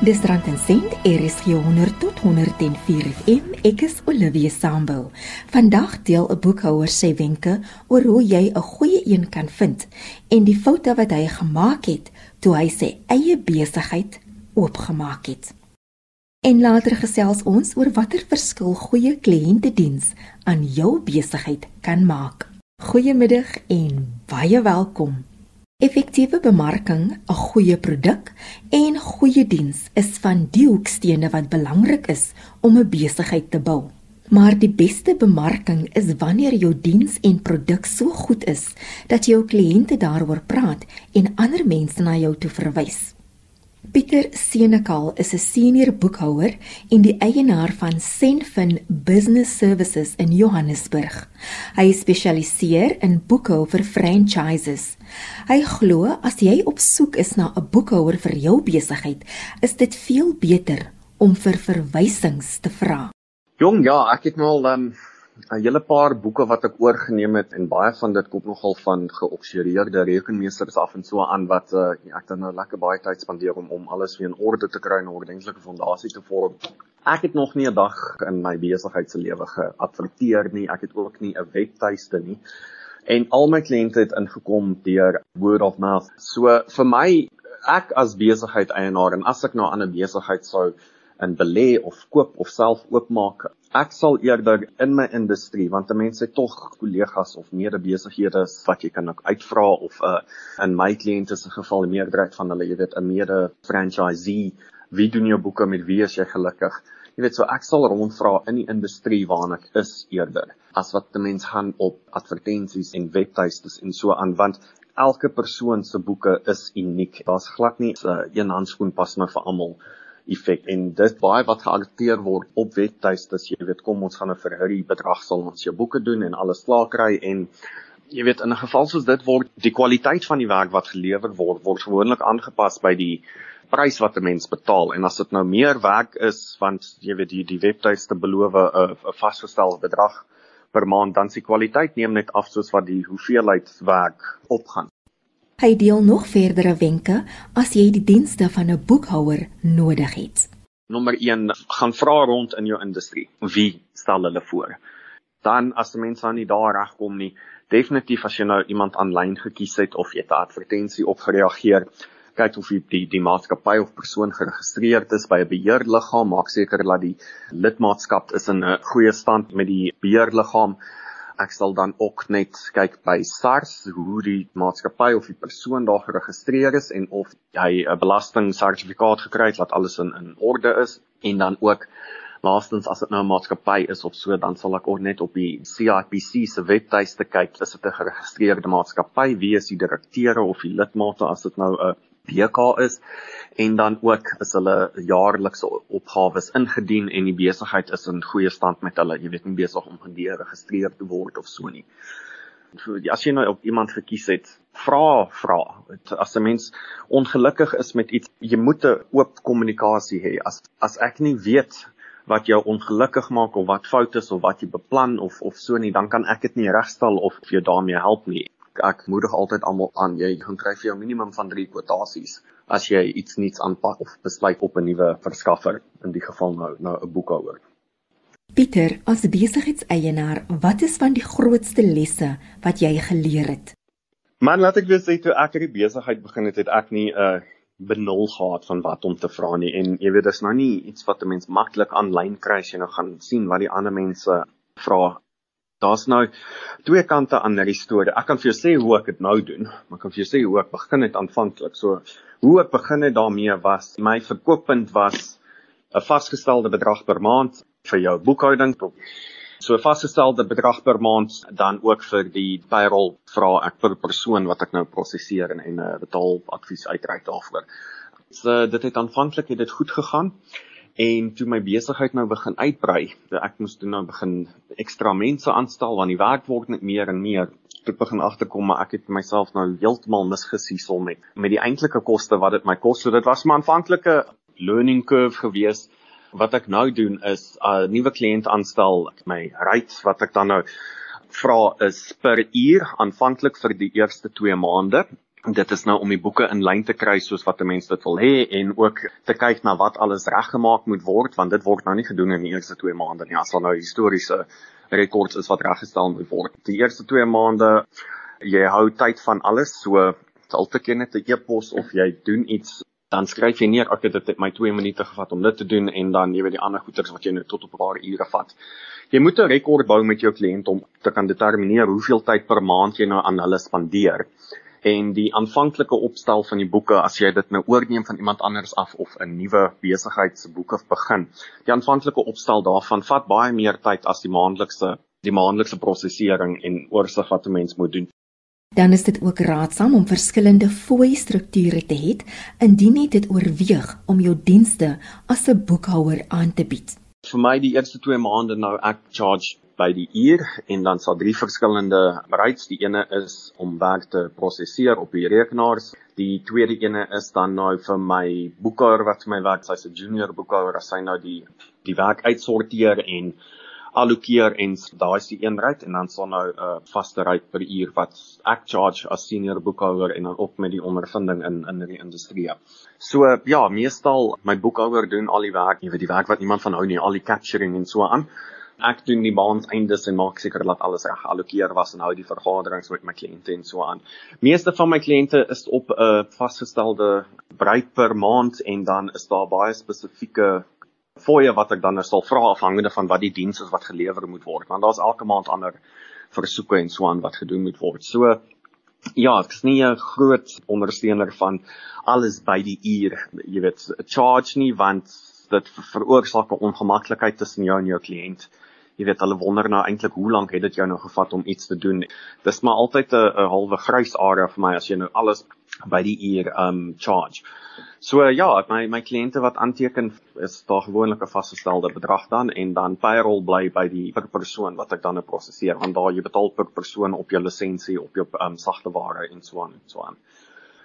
Dis rand en sent RSG 100 tot 104 FM. Ek is Olivia Sambul. Vandag deel 'n boekhouer sy wenke oor hoe jy 'n goeie een kan vind en die foute wat hy gemaak het toe hy sy eie besigheid oopgemaak het. En later gesels ons oor watter verskil goeie kliëntediens aan jou besigheid kan maak. Goeiemiddag en baie welkom. Effektiewe bemarking, 'n goeie produk en goeie diens is van die hoekstene wat belangrik is om 'n besigheid te bou. Maar die beste bemarking is wanneer jou diens en produk so goed is dat jou kliënte daaroor praat en ander mense na jou toe verwys. Pieter Senekal is 'n senior boekhouer en die eienaar van Senfin Business Services in Johannesburg. Hy spesialiseer in boekhou vir franchises. Hy glo as jy op soek is na 'n boekhouer vir jou besigheid, is dit veel beter om vir verwysings te vra. Jong, ja, ek het nou al um, 'n hele paar boeke wat ek oorgeneem het en baie van dit kom nogal van geobsedeerde rekenmeesters af en so aan wat uh, ek dan nou lekker baie tyd spandeer om om alles weer in orde te kry en 'n ordentlike fondasie te vorm. Ek het nog nie 'n dag in my besigheid se lewe geadverteer nie. Ek het ook nie 'n webtuiste nie. En al my kliënte het ingekom deur word of mouth. So vir my ek as besigheid eienaar en as ek nou aan 'n besigheid sou in belê of koop of self oopmaak. Ek sal eerder in my industrie want mense het tog kollegas of medebesighede wat jy kan uitvra of 'n uh, in my kliënte se geval die meerderheid van hulle, jy weet, 'n mede franchisee, wie doen jou boeke met wie is jy gelukkig? Jy weet so ek sal rondvra in die industrie waarna ek is eerder as wat mense gaan op advertensies en webtuistes en so aan want elke persoon se boeke is uniek. Daar's glad nie 'n uh, een handskoen pas nou vir almal effek en dit baie wat gearresteer word op webtuistes jy weet kom ons gaan 'n verhouding bedrag sal ons jou boeke doen en alles klaar kry en jy weet in 'n geval soos dit word die kwaliteit van die werk wat gelewer word word gewoonlik aangepas by die prys wat 'n mens betaal. En as dit nou meer werk is want jy weet die die webtuiste beloof 'n 'n vasgestelde bedrag per maand dan se kwaliteit neem net af soos wat die hoeveelheid werk opgaan Hy deel nog verdere wenke as jy die dienste van 'n boekhouer nodig het. Nommer 1, gaan vra rond in jou industrie. Wie stel hulle voor? Dan as die mense aan nie daar regkom nie, definitief as jy nou iemand aanlyn gekies het of jy 'n advertensie op gereageer, kyk of die die, die maatskappy of persoon geregistreerd is by 'n beheerliggaam, maak seker dat die lidmaatskap is in 'n goeie stand met die beheerliggaam ek sal dan ook net kyk by SARS hoe die maatskappy of die persoon daar geregistreer is en of hy 'n belastingsertifikaat gekry het dat alles in in orde is. En dan ook laastens as dit nou 'n maatskappy is of so dan sal ek ook net op die CIPC se webtuiste kyk is dit 'n geregistreerde maatskappy? Wie is die direkteure of die lidmate? As dit nou 'n BK is en dan ook is hulle jaarlikse opgawes ingedien en die besigheid is in goeie stand met hulle, jy weet nie besig om geregistreer te word of so nie. So as jy nou op iemand gekies het, vra vra. As 'n mens ongelukkig is met iets, jy moet 'n oop kommunikasie hê. As as ek nie weet wat jou ongelukkig maak of wat fout is of wat jy beplan of of so nie, dan kan ek dit nie regstel of vir jou daarmee help nie ek moedig altyd almal aan jy gaan kry vir jou minimum van 3 kwotasies as jy iets nuuts aanpak of besluit op 'n nuwe verskaffer in die geval nou nou 'n boekhouer. Pieter, as besigheidseienaar, wat is van die grootste lesse wat jy geleer het? Man, laat ek weer sê toe ek hierdie besigheid begin het, het ek nie 'n uh, benul gehad van wat om te vra nie en jy weet dis nou nie iets wat 'n mens maklik aanlyn kry as jy nou gaan sien wat die ander mense vra daar's nou twee kante aan hierdie storie. Ek kan vir jou sê hoe ek dit nou doen, maar ek kan vir jou sê hoe ek begin het aanvanklik. So hoe ek begin het daarmee was my verkooppunt was 'n vasgestelde bedrag per maand vir jou boekhouding so 'n vasgestelde bedrag per maand dan ook vir die payroll vra ek per persoon wat ek nou prosesseer en 'n uh, betaal advies uitreik daarvoor. So dit het aanvanklik het dit goed gegaan en toe my besigheid nou begin uitbrei, ek moes toe nou begin ekstra mense aanstel want die werk word net meer en meer. Toe begin agterkom maar ek het myself nou heeltemal misgesiesel met met die eintlike koste wat dit my kos. So dit was maar aanvanklike learning curve gewees. Wat ek nou doen is 'n uh, nuwe kliënt aanstel, my rate wat ek dan nou vra is per uur aanvanklik vir die eerste 2 maande dit is nou om die boeke in lyn te kry soos wat 'n mens dit wil hê en ook te kyk na wat alles reggemaak moet word want dit word nou nie gedoen in die eerste 2 maande nie as daar nou historiese rekords is wat reggestel moet word. Die eerste 2 maande jy hou tyd van alles so al te ken net 'n e-pos of jy doen iets dan skryf jy neer ek het dit my 2 minute gevat om dit te doen en dan jy weet die ander goeters wat jy nou tot op 'n paar ure vat. Jy moet 'n rekord bou met jou kliënt om te kan determineer hoeveel tyd per maand jy nou aan hulle spandeer en die aanvanklike opstel van die boeke as jy dit nou oorneem van iemand anders af of 'n nuwe besigheidsboeke begin. Die aanvanklike opstel daarvan vat baie meer tyd as die maandelikse die maandelikse prosesering en oorsig wat 'n mens moet doen. Dan is dit ook raadsaam om verskillende fooi strukture te hê indien jy dit oorweeg om jou dienste as 'n boekhouer aan te bied. Vir my die eerste 2 maande nou ek charge by die uur en dan sal drie verskillende rates. Die ene is om werk te prosesseer op die rekenaars. Die tweede ene is dan nou vir my boekhouer wat vir my werk, sy's 'n junior boekhouer, as sy nou die die werk uitsorteer en allokeer en daai is die een rate en dan sal nou 'n uh, vaste rate per uur wat ek charge as senior boekhouer en dan op met die ondervinding in in die industrie. So ja, meestal my boekhouer doen al die werk, jy weet die werk wat niemand van hou nie, al die capturing en so aan ek doen die maandeindes en maak seker dat alles reg geallokeer was en hou die vergaderings met my kliënte en so aan. Meeste van my kliënte is op 'n uh, vasgestelde bereik per maand en dan is daar baie spesifieke fooie wat ek dan nou sal vra afhangende van wat die diens is wat gelewer moet word want daar's elke maand ander versoeke en so aan wat gedoen moet word. So ja, ek is nie 'n groot ondersteuner van alles by die uur, jy weet, charge nie want dit veroorsaak 'n ongemaklikheid tussen jou en jou kliënt jy weet hulle wonder nou eintlik hoe lank het dit jou nou gevat om iets te doen. Dis maar altyd 'n halwe grys area vir my as jy nou alles by die uur um charge. So ja, my my kliënte wat aanteken is daar gewoonlik 'n vasgestelde bedrag dan en dan payroll bly by die per persoon wat ek dan nou prosesseer want daar jy betaal per persoon op jou lisensie op jou um sagte ware en so aan en so aan.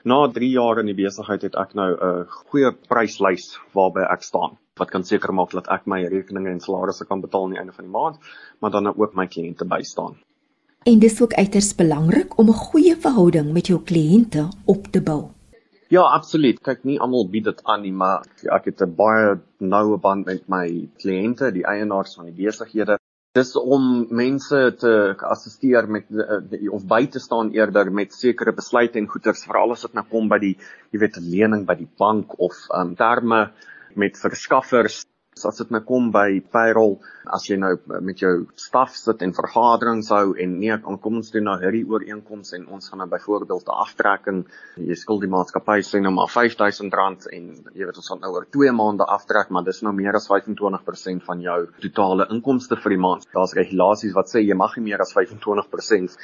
Na 3 jaar in die besigheid het ek nou 'n goeie pryslys waarby ek staan wat kan seker maak dat ek my rekeninge en salarisse kan betaal aan die einde van die maand, maar dan ook my kliënte bystaan. En dis ook uiters belangrik om 'n goeie verhouding met jou kliënte op te bou. Ja, absoluut. Kyk, nie almal bied dit aan nie, maar ek het 'n baie noue band met my kliënte, die eienaars van die besighede. Dis om mense te assisteer met eh, of by te staan eerder met sekere besluite en goeders, veral as dit nou kom by die, jy weet, lening by die bank of um, terme met verskaffers as dit nou kom by payroll as jy nou met jou staf sit en vergaderings hou en nee kom ons doen nou hierdie ooreenkomste en ons gaan nou byvoorbeeld 'n aftrekking jy skuld die maatskappy sê nou maar R5000 en jy weet ons gaan nou oor 2 maande aftrek maar dis nou meer as 25% van jou totale inkomste vir die maand. Daar's regulasies wat sê jy mag nie meer as 25%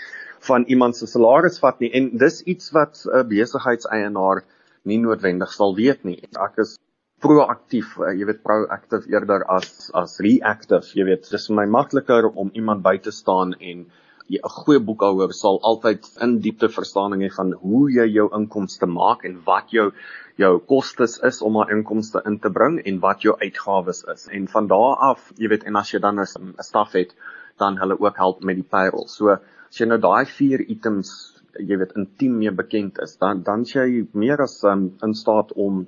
van iemand se salaris vat nie en dis iets wat 'n besigheidseienaar nie noodwendig sal weet nie. Ek is proaktief, uh, jy weet proactive eerder as as reactive. Jy weet, dis my makliker om iemand by te staan en 'n goeie boekhouer sal altyd in diepte verstaaning hê van hoe jy jou inkomste maak en wat jou jou kostes is om daai inkomste in te bring en wat jou uitgawes is. En van daardie af, jy weet, en as jy dan 'n staf het, dan hulle ook help met die payroll. So as jy nou daai vier items jy weet intiem mee bekend is, dan dan jy meer as um, in staat om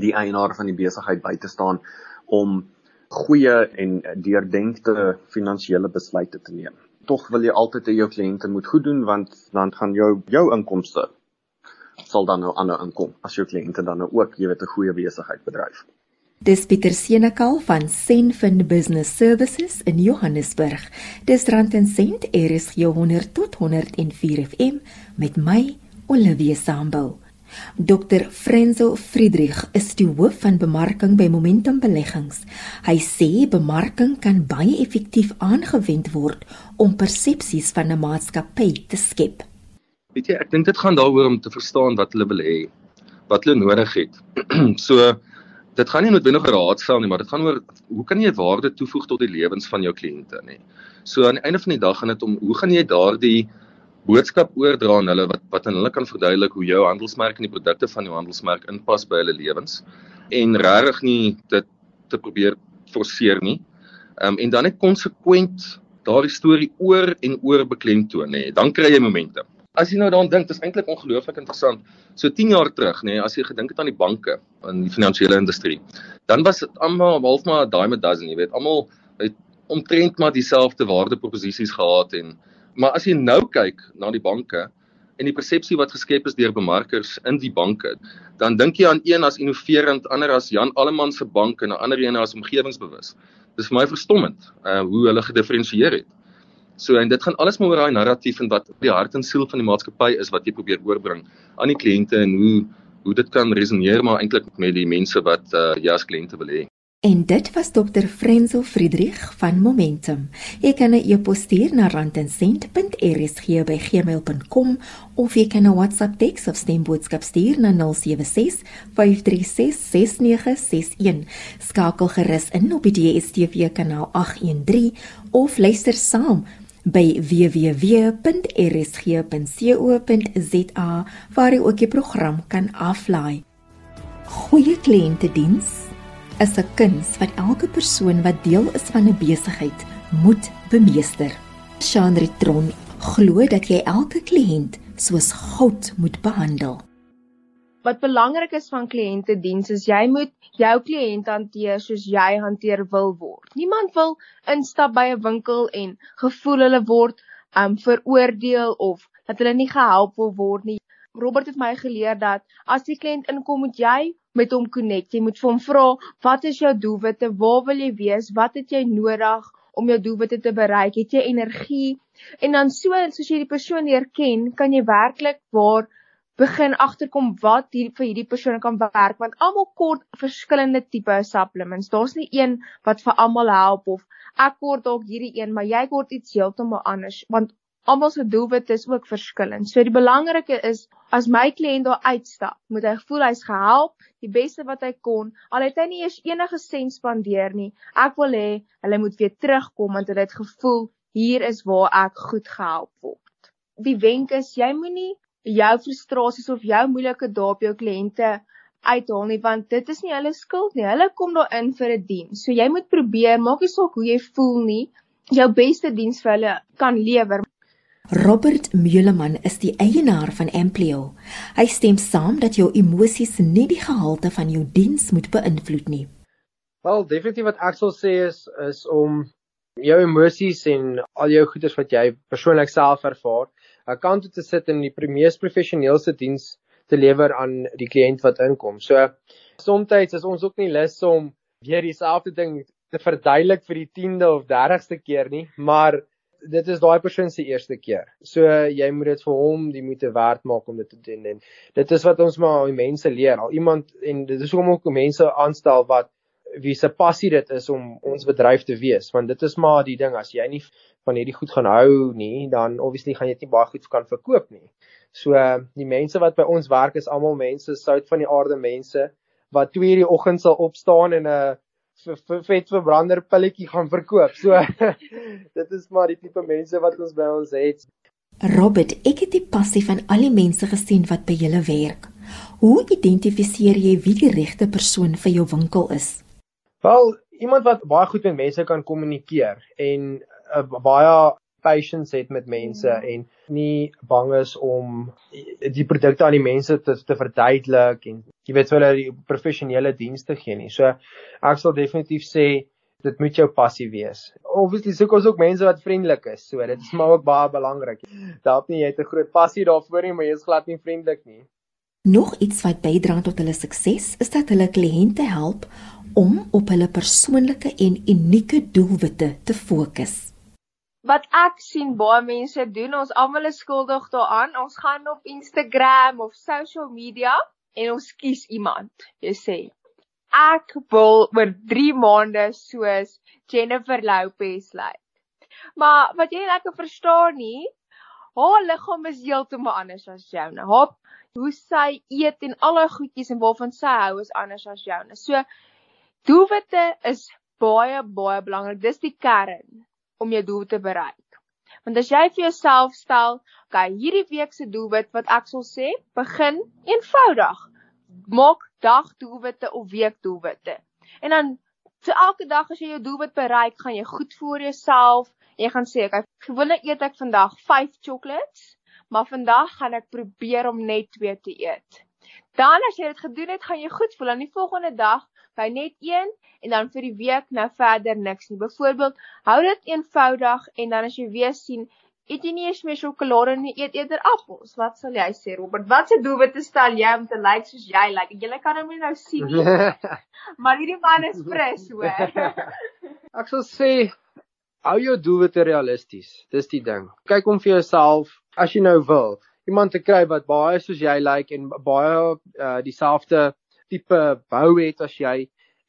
die eienaar van die besigheid by te staan om goeie en deurdenkte finansiële besluite te neem. Tog wil jy altyd hê jou kliënte moet goed doen want dan gaan jou jou inkomste sal dan nou ander inkom as jou kliënte dan nou ook jy weet 'n goeie besigheid bedryf. Dis Pieter Senekal van Senfin Business Services in Johannesburg. Dis rand en sent RSG 100 tot 104 FM met my Olivia Sambul. Dr. Frenzo Friedrich is die hoof van bemarking by Momentum Beleggings. Hy sê bemarking kan baie effektief aangewend word om persepsies van 'n maatskappy te skep. Weet jy, ek dink dit gaan daaroor om te verstaan wat hulle wil hê, wat hulle nodig het. so dit gaan nie noodwendig oor raadsel nie, maar dit gaan oor hoe kan jy waarde toevoeg tot die lewens van jou kliënte, nê. So aan die einde van die dag gaan dit om hoe gaan jy daardie boodskap oordra aan hulle wat wat aan hulle kan verduidelik hoe jou handelsmerk en die produkte van jou handelsmerk inpas by hulle lewens en regtig nie dit te probeer forceer nie. Ehm um, en dan net konsekwent daardie storie oor en oor beklemtoon nê. Dan kry jy momentum. as jy nou daaraan dink, dit is eintlik ongelooflik interessant. So 10 jaar terug, nê, nee, as jy gedink het aan die banke in die finansiële industrie, dan was dit almal half maar daai met dozen, jy weet, almal het omtrent maar dieselfde waardeproposisies gehad en maar as jy nou kyk na die banke en die persepsie wat geskep is deur bemarkers in die banke, dan dink jy aan een as innoverend, ander as Jan Alleman se bank en 'n ander een as omgewingsbewus. Dis vir my verstommend uh hoe hulle gedifferensieer het. So en dit gaan alles maar oor daai narratief en wat die hart en siel van die maatskappy is wat jy probeer oorbring aan die kliënte en hoe hoe dit kan resoneer maar eintlik met die mense wat uh, jy as kliënte wil hê. En dit was Dr. Frenzel Friedrich van Momentum. Jy kan 'n e-pos stuur na randencent.rsg@gmail.com of jy kan 'n WhatsApp teks of stemboodskap stuur na 076 536 6961. Skakel gerus in op die DStv kanaal 813 of luister saam by www.rsg.co.za waar jy ook die program kan aflaai. Goeie kliëntediens is 'n kuns wat elke persoon wat deel is van 'n besigheid moet bemeester. Chandri Tron glo dat jy elke kliënt soos goud moet behandel. Wat belangrik is van kliëntediens is jy moet jou kliënt hanteer soos jy hanteer wil word. Niemand wil instap by 'n winkel en gevoel hulle word um veroordeel of dat hulle nie gehelp wil word nie. Robert het my geleer dat as die kliënt inkom, moet jy met hom connect. Jy moet vir hom vra, "Wat is jou doelwitte? Waar wil jy wees? Wat het jy nodig om jou doelwitte te bereik? Het jy energie?" En dan so soos jy die persoon leer ken, kan jy werklik waar begin agterkom wat hier vir hierdie persoon kan werk want almal kort verskillende tipe supplements. Daar's nie een wat vir almal help of ek kort dalk hierdie een, maar jy kort iets heeltemal anders want almal se doelwit is ook verskillend. So die belangrike is as my kliënt daar uitstap, moet hy voel hy's gehelp, die beste wat hy kon. Al het hy nie eers enige sens spandeer nie. Ek wil hê hulle moet weer terugkom want hulle het gevoel hier is waar ek goed gehelp word. Die wenk is jy moenie jou frustrasies of jou moeilike dae op jou kliënte uithaal nie want dit is nie hulle skuld nie. Hulle kom daar in vir 'n diens. So jy moet probeer, maak nie saak hoe jy voel nie, jou beste diens vir hulle kan lewer. Robert Meuleman is die eienaar van Amplio. Hy stem saam dat jou emosies nie die gehalte van jou diens moet beïnvloed nie. Wel, definitief wat ek sal sê is is om jou emosies en al jou goeders wat jy persoonlik self ervaar, aan kant te sit en die mees professionele diens te lewer aan die kliënt wat inkom. So soms is ons ook nie lus om weer dieselfde ding te verduidelik vir die 10de of 30ste keer nie, maar dit is daai persoon se eerste keer. So jy moet dit vir hom die moeite werd maak om dit te doen en dit is wat ons maar die mense leer. Al iemand en dit is hoekom ook mense aanstel wat wie se passie dit is om ons bedryf te wees, want dit is maar die ding as jy nie van hierdie goed gaan hou nie, dan obviously gaan jy dit nie baie goed kan verkoop nie. So die mense wat by ons werk is almal mense sout van die aarde mense wat 2:00 die oggend sal opstaan en 'n uh, vetverbrander pilletjie gaan verkoop. So dit is maar die tipe mense wat ons by ons het. Robert, ek het die passie van al die mense gesien wat by julle werk. Hoe identifiseer jy wie die regte persoon vir jou winkel is? Wel, iemand wat baie goed met mense kan kommunikeer en uh, baie patience het met mense mm. en nie bang is om die produkte aan die mense te te verduidelik en jy weet hulle die professionele dienste gee nie. So ek sal definitief sê dit moet jou passie wees. Obviously soek ons ook mense wat vriendelik is. So dit is maar ook baie belangrik. Dalk nie jy het 'n groot passie daarvoor nie, maar jy is glad nie vriendelik nie. Nog iets wat bydra tot hulle sukses is dat hulle kliënte help om op hulle persoonlike en unieke doelwitte te fokus wat ek sien baie mense doen, ons almal is skuldig daaraan. Ons gaan op Instagram of social media en ons kies iemand. Jy sê ek wil oor 3 maande soos Jennifer Lopez lyk. Maar wat jy lekker verstaan nie, haar liggaam is heeltemal anders as joune. Haar hoe sy eet en al haar goedjies en waarvan sy hou is anders as joune. So doelwitte is baie baie belangrik. Dis die kern om jou doel te bereik. Want as jy vir jouself stel, okay, hierdie week se doelwit wat ek sal sê, begin eenvoudig. Maak dagdoelwitte of weekdoelwitte. En dan so elke dag as jy jou doelwit bereik, gaan jy goed voor jouself jy gaan sê, okay, gewoonlik eet ek vandag 5 chocolates, maar vandag gaan ek probeer om net 2 te eet. Dan as jy dit gedoen het, gaan jy goed voel. Dan die volgende dag by net 1 en dan vir die week nou verder niks nie. Byvoorbeeld, hou dit eenvoudig en dan as jy weer sien Eet jy nie eens meer sjokolade nie, eet eerder appels. Wat sal jy sê, Robert? Wat se doelwitte stel jy om te lyk like soos jy lyk? Like? Jy kan hom nou sien nie. maar hierdie man is fris, hoor. Ek sal sê hou jou doelwitte realisties. Dis die ding. Kyk om vir jouself as jy nou wil iemand te kry wat baie soos jy lyk like en baie uh, dieselfde tipe bou het as jy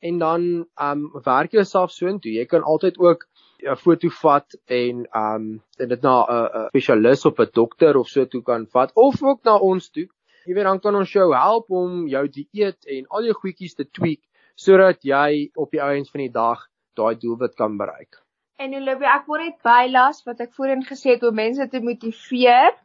en dan um werk jouself so intoe. Jy kan altyd ook 'n foto vat en um en dit na 'n spesialis of 'n dokter of so toe kan vat of ook na ons toe. Jy weet dan kan ons jou help om jou dieet en al jou goedjies te tweak sodat jy op die ouens van die dag daai doelwit kan bereik. En Olivia, ek word net bylas wat ek voorheen gesê het om mense te motiveer.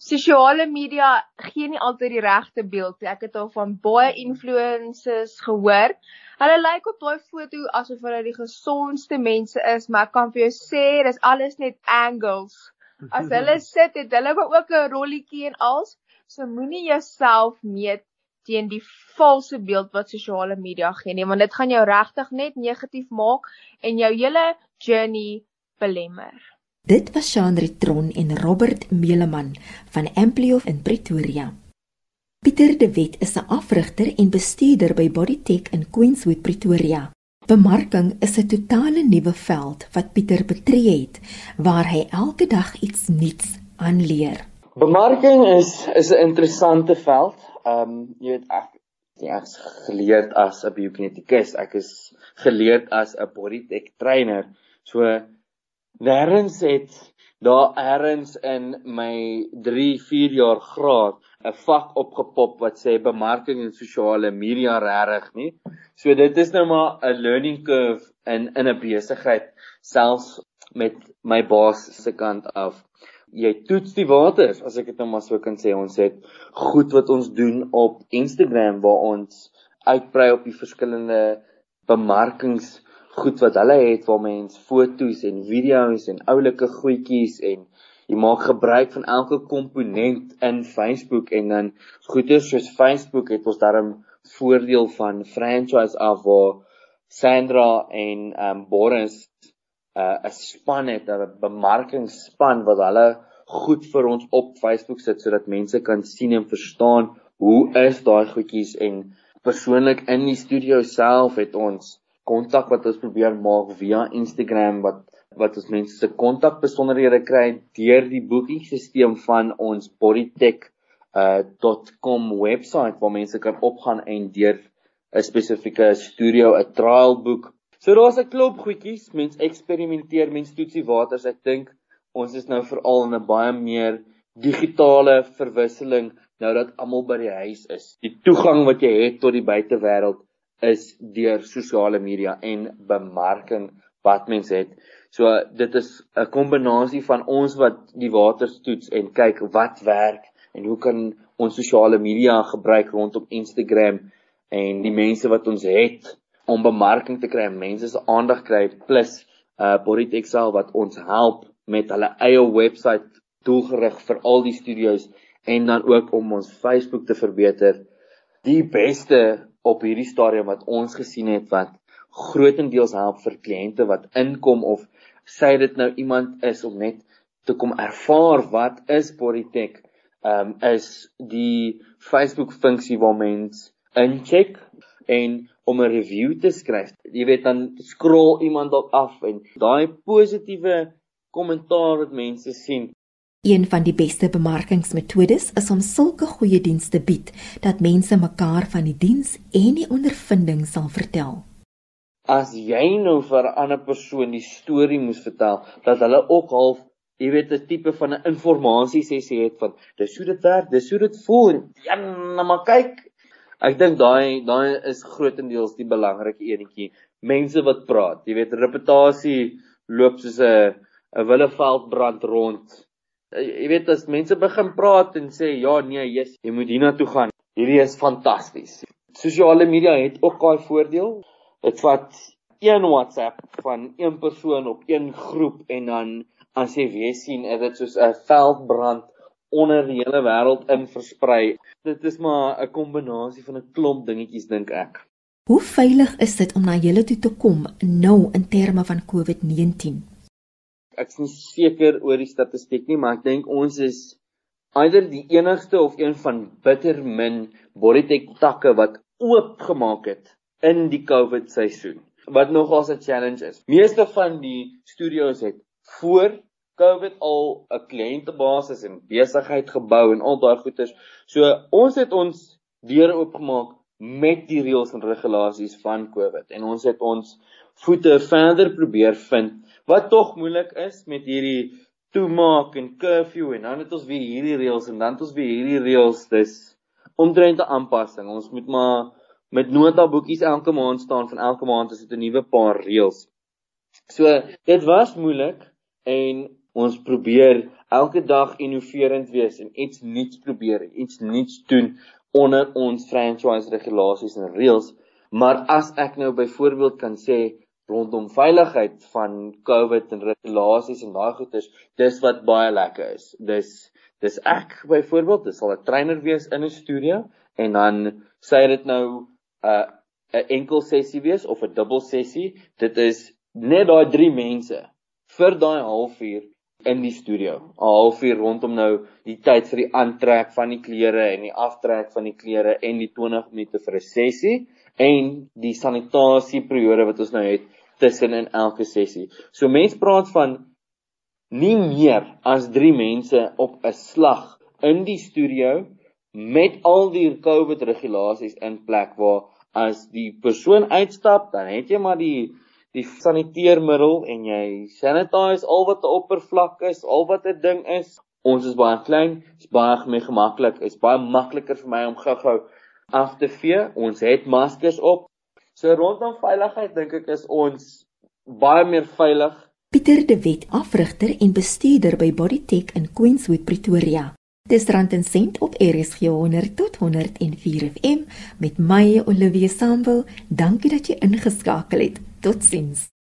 Sosiale media gee nie altyd die regte beeld nie. Ek het al van baie influencers gehoor. Hulle lyk op daai foto asof hulle die gesondste mense is, maar ek kan vir jou sê, dis alles net angles. As hulle sit, het hulle ook 'n rolletjie en als, so moenie jouself meet teen die valse beeld wat sosiale media gee nie, want dit gaan jou regtig net negatief maak en jou hele journey belemmer. Dit was Chandri Tron en Robert Meleman van Amplio in Pretoria. Pieter de Wet is 'n afrigter en bestuurder by Bodytech in Queenswood, Pretoria. Bemarking is 'n totale nuwe veld wat Pieter betree het waar hy elke dag iets nuuts aanleer. Bemarking is is 'n interessante veld. Ehm um, jy weet ek ek is geleerd as 'n biokinetikus. Ek is geleerd as 'n bodytech trainer. So nêrens het daar eers in my 3, 4 jaar graad 'n vak opgepop wat sê bemarking en sosiale media regtig nie. So dit is nou maar 'n learning curve in in 'n besigheid selfs met my baas se kant af jy toets die waters as ek dit nou maar so kan sê ons het goed wat ons doen op Instagram waar ons uitbrei op die verskillende bemarkings goed wat hulle het waar mense fotos en video's en oulike goedjies en jy maak gebruik van elke komponent in Facebook en dan goeie soos Facebook het ons daarom voordeel van franchise af waar Sandra en um Boris 'n uh, span het, 'n bemarkingsspan wat hulle goed vir ons op Facebook sit sodat mense kan sien en verstaan hoe is daai goedjies en persoonlik in die studio self het ons kontak wat ons probeer maak via Instagram wat wat ons mense se kontak besonderhede kry deur die boekingsstelsel van ons bodytech.com uh, webwerf waar mense kan opgaan en deur 'n spesifieke studio 'n trial boek So daar's 'n klop goedjies, mens eksperimenteer, mens toets die waters. Ek dink ons is nou veral in 'n baie meer digitale verwisseling nou dat almal by die huis is. Die toegang wat jy het tot die buitewêreld is deur sosiale media en bemarking wat mens het. So dit is 'n kombinasie van ons wat die waters toets en kyk wat werk en hoe kan ons sosiale media gebruik rondom Instagram en die mense wat ons het om bemarking te kry en mense se aandag kry plus uh Bodytexel wat ons help met hulle eie webwerf doelgerig vir al die studios en dan ook om ons Facebook te verbeter. Die beste op hierdie stadium wat ons gesien het wat grootendeels help vir kliënte wat inkom of sê dit nou iemand is om net te kom ervaar wat is Bodytech um is die Facebook funksie waar mens incheck en om 'n review te skryf. Jy weet dan scroll iemand dalk af en daai positiewe kommentaar wat mense sien. Een van die beste bemarkingsmetodes is om sulke goeie dienste bied dat mense mekaar van die diens en die ondervinding sal vertel. As jy nou vir 'n ander persoon die storie moes vertel dat hulle ook half jy weet 'n tipe van 'n informasie sessie het van dis hoe dit werk, dis hoe dit voel ja, nou maar kyk Ek dink daai daai is grootendeels die belangrike enetjie. Mense wat praat, jy weet reputasie loop soos 'n 'n willeveld brand rond. Eh, jy weet as mense begin praat en sê ja nee, yes, jy moet hiernatoe gaan. Hierdie is fantasties. Sosiale media het ook daai voordeel. Dit vat een WhatsApp van een persoon op een groep en dan as jy weer sien, is dit soos 'n veldbrand onder die hele wêreld in versprei. Dit is maar 'n kombinasie van 'n klomp dingetjies dink ek. Hoe veilig is dit om na julle toe te kom nou in terme van COVID-19? Ek is nie seker oor die statistiek nie, maar ek dink ons is either die enigste of een van bitter min bodytech takke wat oopgemaak het in die COVID seisoen wat nogals 'n challenge is. Meeste van die studios het voor COVID al 'n kliëntebasis en besigheid gebou en al daai goeders. So ons het ons deure oopgemaak met die reëls en regulasies van COVID en ons het ons voete verder probeer vind wat tog moeilik is met hierdie toemaak en curfew en dan het ons weer hierdie reëls en dan het ons weer hierdie reëls. Dis omtrent 'n aanpassing. Ons moet maar met notaboekies elke maand staan van elke maand is dit 'n nuwe paar reëls. So dit was moeilik en ons probeer elke dag innoverend wees en iets nuuts probeer, iets nuuts doen onder ons franchise regulasies en reëls. Maar as ek nou byvoorbeeld kan sê rondom veiligheid van COVID en regulasies en daai goeders, dis wat baie lekker is. Dis dis ek byvoorbeeld, dis sal 'n trainer wees in 'n studio en dan sê dit nou 'n uh, 'n enkel sessie wees of 'n dubbel sessie. Dit is net daai 3 mense vir daai halfuur in die studio. 'n Halfuur rondom nou die tyd vir die aantrek van die klere en die aftrek van die klere en die 20 minute vir 'n sessie en die sanitasie periode wat ons nou het tussen in elke sessie. So mense praat van nie meer as 3 mense op 'n slag in die studio met al die COVID regulasies in plek waar as die persoon uitstap, dan het jy maar die die saniteermiddel en jy sanitize al wat 'n oppervlak is, al wat 'n ding is. Ons is baie klein, is baie gemaklik, is baie makliker vir my om gou-gou af te vee. Ons het maskers op. So rondom veiligheid dink ek is ons baie meer veilig. Pieter de Wet, afrigter en bestuurder by Bodytech in Queenswood, Pretoria. Dis rand en sent op RSG 100 tot 104 FM met my Olivia Sambul. Dankie dat jy ingeskakel het. Totsiens.